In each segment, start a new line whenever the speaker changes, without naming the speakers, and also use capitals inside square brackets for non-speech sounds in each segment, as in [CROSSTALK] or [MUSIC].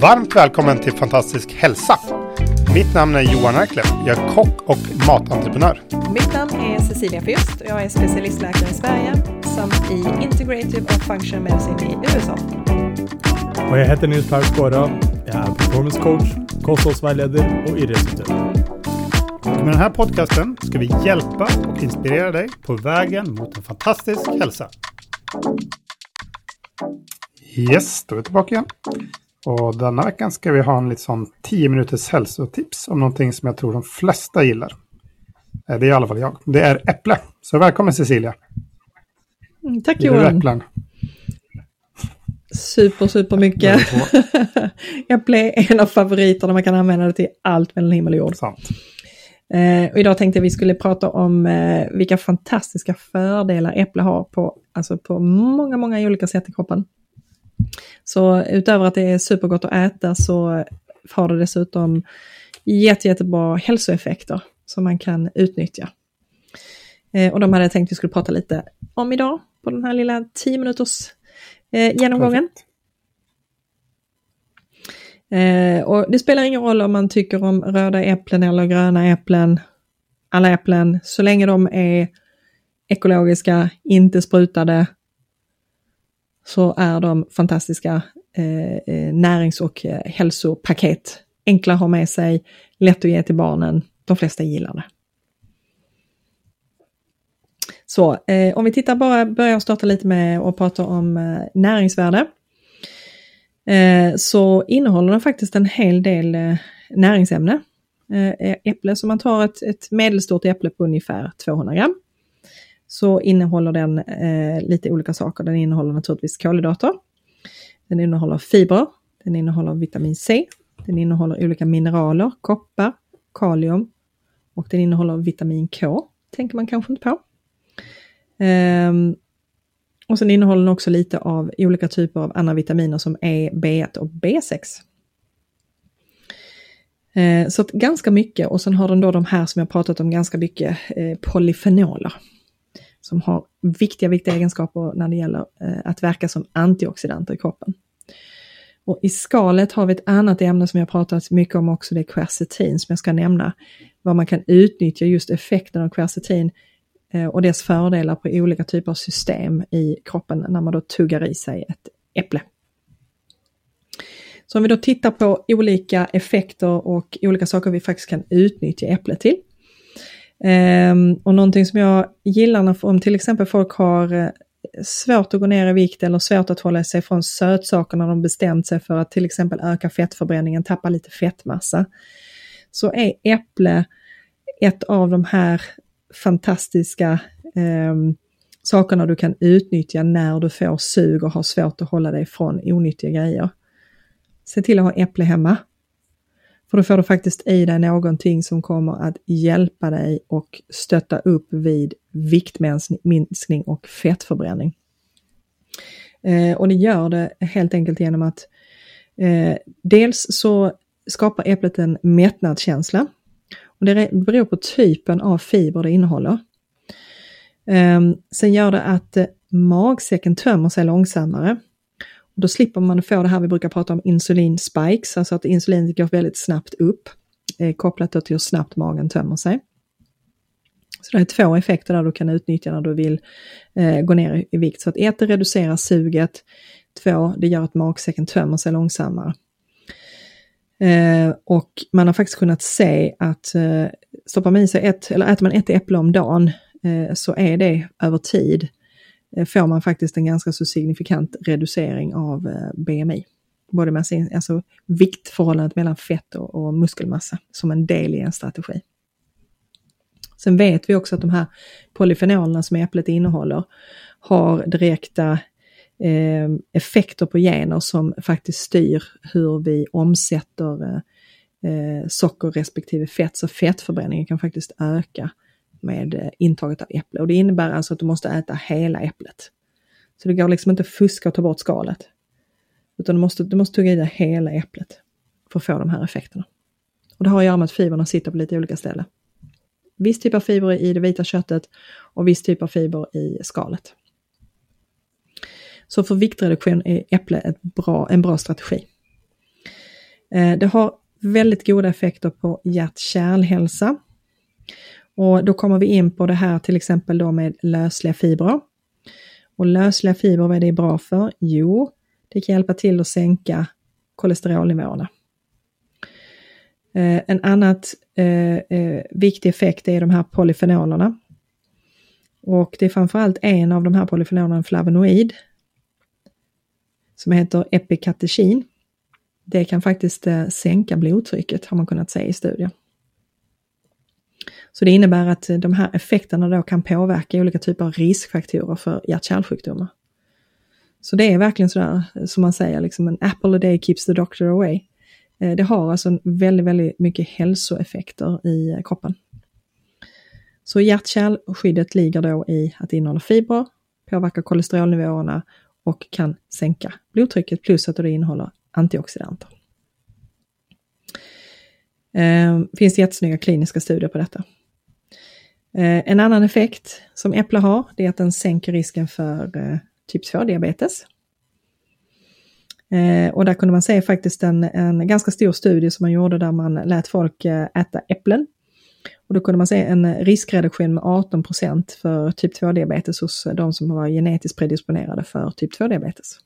Varmt välkommen till Fantastisk hälsa. Mitt namn är Johan Erklev. Jag är kock och matentreprenör.
Mitt namn är Cecilia Fürst och jag är specialistläkare i Sverige samt i Integrative och Functional Medicine i USA.
Och jag heter Nils Skåra. Jag är performance coach, kosthållsvägledare och idrottsutövare.
Med den här podcasten ska vi hjälpa och inspirera dig på vägen mot en fantastisk hälsa. Yes, då är vi tillbaka igen. Och denna veckan ska vi ha en lite sån 10 minuters hälsotips om någonting som jag tror de flesta gillar. Eh, Det är i alla fall jag. Det är äpple. Så välkommen Cecilia.
Mm, tack
Gillar du
Johan.
äpplen?
Super, super mycket. [LAUGHS] Äpple är en av favoriterna, man kan använda det till allt mellan himmel och jord.
Sant.
Eh, och idag tänkte jag vi skulle prata om eh, vilka fantastiska fördelar äpple har på, alltså på många, många olika sätt i kroppen. Så utöver att det är supergott att äta så har det dessutom jätte, jättebra hälsoeffekter som man kan utnyttja. Eh, och de hade jag tänkt vi skulle prata lite om idag på den här lilla 10 minuters eh, genomgången.
Perfekt.
Eh, och det spelar ingen roll om man tycker om röda äpplen eller gröna äpplen. Alla äpplen, så länge de är ekologiska, inte sprutade, så är de fantastiska eh, eh närings och eh, hälsopaket. Enkla att ha med sig, lätt att ge till barnen. De flesta gillar det. Så eh, om vi tittar bara, börjar starta lite med att prata om eh, näringsvärde. Eh, så innehåller den faktiskt en hel del eh, näringsämne. Eh, äpple, så man tar ett, ett medelstort äpple på ungefär 200 gram. Så innehåller den lite olika saker. Den innehåller naturligtvis kolhydrater. Den innehåller fibrer. Den innehåller vitamin C. Den innehåller olika mineraler, koppar, kalium och den innehåller vitamin K. Tänker man kanske inte på. Ehm, och sen innehåller den också lite av olika typer av andra vitaminer som E, B1 och B6. Eh, så att ganska mycket och sen har den då de här som jag pratat om ganska mycket eh, polyfenoler. Som har viktiga, viktiga egenskaper när det gäller eh, att verka som antioxidanter i kroppen. Och i skalet har vi ett annat ämne som jag pratat mycket om också, det är quercetin som jag ska nämna. Vad man kan utnyttja just effekten av quercetin Eh, och dess fördelar på olika typer av system i kroppen när man då tuggar i sig ett äpple. Så om vi då tittar på olika effekter och olika saker vi faktiskt kan utnyttja äpplet till. Ehm, och någonting som jag gillar när, om till exempel folk har eh, svårt att gå ner i vikt eller svårt att hålla sig från sötsaker när de bestämt sig för att till exempel öka fettförbränningen, tappa lite fettmassa. Så är äpple ett av de här fantastiska eh, sakerna du kan utnyttja när du får sug och har svårt att hålla dig från onyttiga grejer. Se till att ha äpple hemma. För då får du faktiskt i dig någonting som kommer att hjälpa dig och stötta upp vid viktminskning och fettförbränning. Eh, och det gör det helt enkelt genom att eh, dels så skapar äpplet en mättnadskänsla. Och det beror på typen av fiber det innehåller. Ehm, sen gör det att eh, magsäcken tömmer sig långsammare. Och då slipper man få det här vi brukar prata om insulinspikes, alltså att insulinet går väldigt snabbt upp, eh, kopplat till hur snabbt magen tömmer sig. Så det är två effekter där du kan utnyttja när du vill eh, gå ner i, i vikt. Så att ett, det reducerar suget. Två, det gör att magsäcken tömmer sig långsammare. Eh, och man har faktiskt kunnat se att eh, stoppar man i sig ett, eller äter man ett äpple om dagen, eh, så är det över tid eh, får man faktiskt en ganska så signifikant reducering av eh, BMI. Både med sin, alltså viktförhållandet mellan fett och, och muskelmassa som en del i en strategi. Sen vet vi också att de här polyfenolerna som äpplet innehåller har direkta Ehm, effekter på gener som faktiskt styr hur vi omsätter eh, socker respektive fett. Så fettförbränningen kan faktiskt öka med eh, intaget av äpple. Och det innebär alltså att du måste äta hela äpplet. Så det går liksom inte att fuska och ta bort skalet. Utan du måste, du måste tugga i dig hela äpplet för att få de här effekterna. Och det har att göra med att fibrerna sitter på lite olika ställen. viss typ av fiber i det vita köttet och viss typ av fiber i skalet. Så för viktreduktion är äpple ett bra, en bra strategi. Eh, det har väldigt goda effekter på hjärt-kärlhälsa. Och då kommer vi in på det här till exempel då med lösliga fibrer. Och lösliga fibrer, vad är det bra för? Jo, det kan hjälpa till att sänka kolesterolnivåerna. Eh, en annat eh, eh, viktig effekt är de här polyfenolerna. Och det är framförallt en av de här polyfenolerna, en flavonoid, som heter epikatechin. Det kan faktiskt eh, sänka blodtrycket har man kunnat se i studier. Så det innebär att eh, de här effekterna då kan påverka olika typer av riskfaktorer för hjärt-kärlsjukdomar. Så det är verkligen sådär eh, som man säger, liksom en apple a day keeps the doctor away. Det har alltså väldigt, väldigt mycket hälsoeffekter i kroppen. Så hjärt-kärlskyddet ligger då i att det innehåller fibrer, påverkar kolesterolnivåerna och kan sänka blodtrycket plus att det innehåller antioxidanter. Eh, finns det jättesnygga kliniska studier på detta. Eh, en annan effekt som äpple har, det är att den sänker risken för eh, typ 2-diabetes. Eh, och där kunde man se faktiskt en, en ganska stor studie som man gjorde där man lät folk eh, äta äpplen. Och då kunde man se en riskreduktion med 18% för typ 2-diabetes hos de som var genetiskt predisponerade för typ 2-diabetes.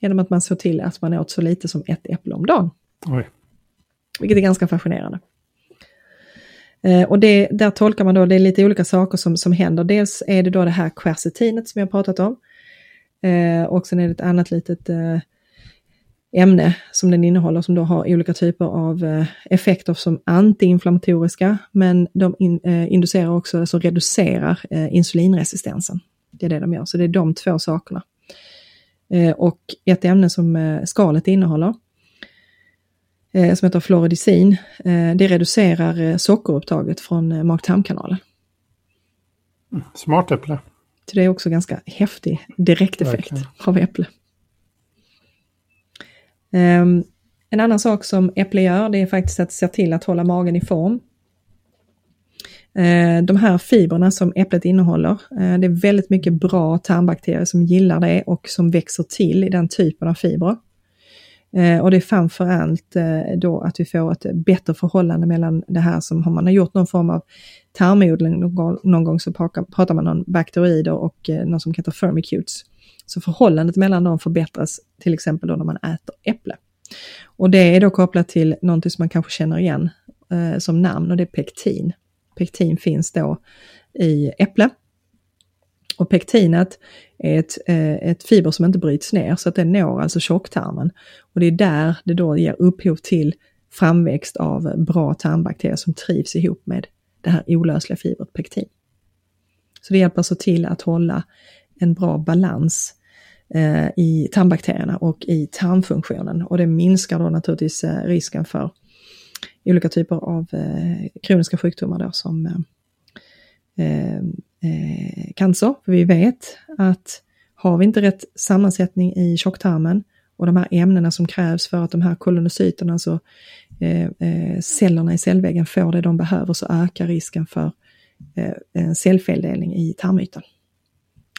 Genom att man såg till att man åt så lite som ett äpple om dagen. Oj. Vilket är ganska fascinerande. Eh, och det, där tolkar man då, det är lite olika saker som, som händer. Dels är det då det här quercetinet som jag pratat om. Eh, och sen är det ett annat litet eh, ämne som den innehåller som då har olika typer av eh, effekter som antiinflammatoriska men de in, eh, inducerar också, alltså reducerar eh, insulinresistensen. Det är det de gör, så det är de två sakerna. Eh, och ett ämne som eh, skalet innehåller eh, som heter fluoridicin, det reducerar sockerupptaget från mag-tarmkanalen.
Mm, smart äpple.
Så det är också ganska häftig direkteffekt av äpple. Ehm, en annan sak som äpple gör det är faktiskt att se till att hålla magen i form. Ehm, de här fibrerna som äpplet innehåller, eh, det är väldigt mycket bra tarmbakterier som gillar det och som växer till i den typen av fibrer. Eh, och det är framförallt eh, då att vi får ett bättre förhållande mellan det här som har man har gjort någon form av tarmodling någon, gång så pratar man om bakteroider och eh, något som heter firmicutes. Så förhållandet mellan dem förbättras till exempel då när man äter äpple. Och det är då kopplat till någonting som man kanske känner igen eh, som namn och det är pektin. Pektin finns då i äpple. Och pektinet är ett, eh, ett fiber som inte bryts ner så att det når alltså tjocktarmen. Och det är där det då ger upphov till framväxt av bra tarmbakterier som trivs ihop med det här olösliga fibret pektin. Så det hjälper alltså till att hålla en bra balans eh, i tarmbakterierna och i tarmfunktionen och det minskar då naturligtvis eh, risken för olika typer av eh, kroniska sjukdomar då som eh, eh, eh, eh, eh, cancer. För vi vet att har vi inte rätt sammansättning i tjocktarmen och de här ämnena som krävs för att de här kolonocyterna, alltså cellerna i cellväggen får det de behöver så ökar risken för en cellfeldelning i tarmytan.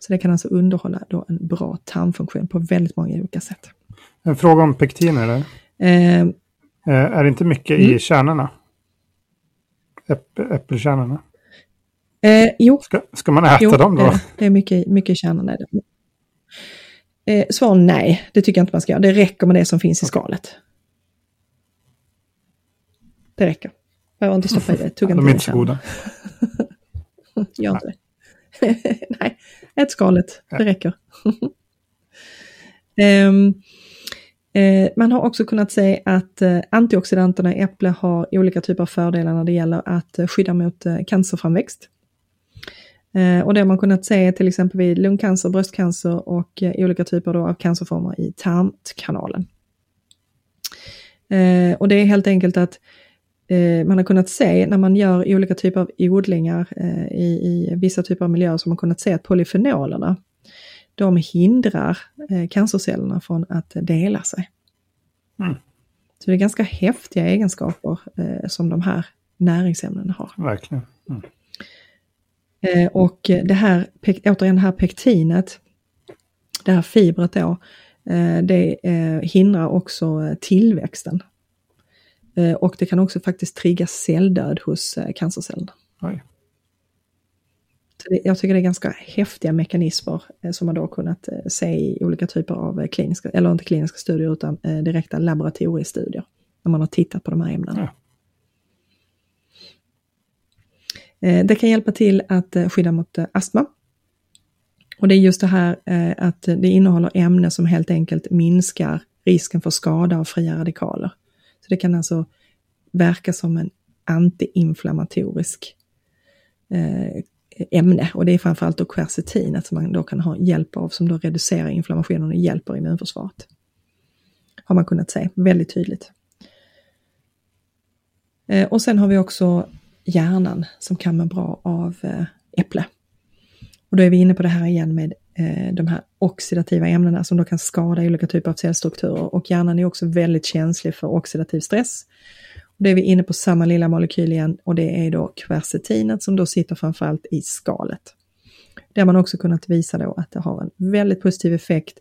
Så det kan alltså underhålla då en bra tarmfunktion på väldigt många olika sätt.
En fråga om pektiner där. Eh, eh, är det inte mycket mm. i kärnorna? Äpp, äppelkärnorna?
Eh, jo.
Ska, ska man äta jo, dem då?
Eh, det är mycket, mycket i kärnorna. Eh, svar nej, det tycker jag inte man ska göra. Det räcker med det som finns i skalet. Det räcker. Behöver inte stoppa i det. Tugga
De är inte så goda. [LAUGHS]
Gör inte det. [LAUGHS] Nej, ett skalet, det räcker. um, [LAUGHS] eh, man har också kunnat se att eh, antioxidanterna i äpple har olika typer av fördelar när det gäller att eh, skydda mot cancerframväxt. Eh, och det har man kunnat se till exempel vid lungcancer, bröstcancer och eh, olika typer av cancerformer i tarmkanalen. och det är helt enkelt att Eh, man har kunnat se när man gör olika typer av odlingar eh, i, i vissa typer av miljöer så har man kunnat se att polyfenolerna de hindrar eh, cancercellerna från att dela sig. Mm. Så det är ganska häftiga egenskaper som de här näringsämnen det har.
Verkligen. Mm.
Eh, och det här, återigen det här pektinet, det här fibret då, eh, det eh, hindrar också tillväxten. Och det kan också faktiskt trigga celldöd hos cancercellerna.
Oj.
Jag tycker det är ganska häftiga mekanismer som man då kunnat se i olika typer av kliniska, eller inte kliniska studier utan direkta laboratoriestudier. När man har tittat på de här ämnena. Ja. Eh, Eh, det kan hjälpa till att eh, skydda mot eh, astma. Och det är just det här att det innehåller ämnen som helt enkelt minskar risken för skada av fria radikaler. Så det kan alltså verka som en antiinflammatorisk ämne och det är framförallt då quercetinet som man då kan ha hjälp av som då reducerar inflammationen och hjälper immunförsvaret. Har man kunnat se väldigt tydligt. Och sen har vi också hjärnan som kan må bra av eh, äpple. Och då är vi inne på det här igen med eh, de här oxidativa ämnena som då kan skada olika typer av cellstrukturer och hjärnan är också väldigt känslig för oxidativ stress. Och då är vi inne på samma lilla molekyl igen och det är då kversetinet som då sitter framförallt i skalet. Det har man också kunnat visa då att det har en väldigt positiv effekt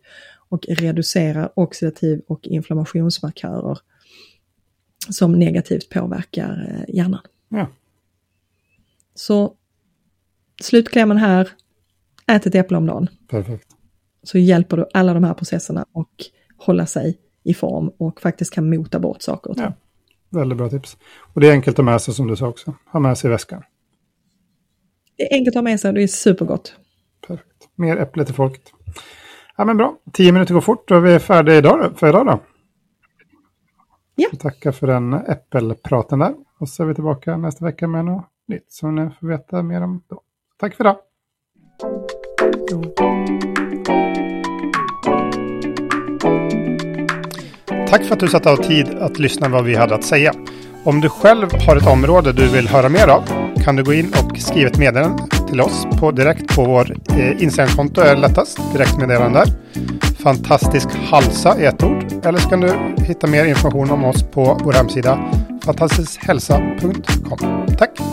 och reducerar oxidativ och inflammationsmarkörer som negativt påverkar eh, hjärnan.
Ja.
Så slutklämmen här, ät ett äpple om dagen.
Perfekt.
Så hjälper du alla de här processerna och hålla sig i form och faktiskt kan mota bort saker.
Ja, väldigt bra tips. Och det är enkelt att ha med sig som du sa också. Ha med sig i väskan.
Det är enkelt att ha med sig och det är supergott.
Perfekt. Mer äpple till folket. Ja men bra, tio minuter går fort och vi är färdiga idag, för idag då.
Ja.
Tackar för den äppelpraten där. Och så är vi tillbaka nästa vecka med något nytt som ni får veta mer om då. Tack för idag! Tack för att du satt av tid att lyssna vad vi hade att säga. Om du själv har ett område du vill höra mer av kan du gå in och skriva ett meddelande till oss på direkt på vår eh, Instagramkonto är lättast. Direktmeddelande där. Fantastisk halsa är ett ord. Eller så kan du hitta mer information om oss på vår hemsida fantastiskhälsa.com. Tack!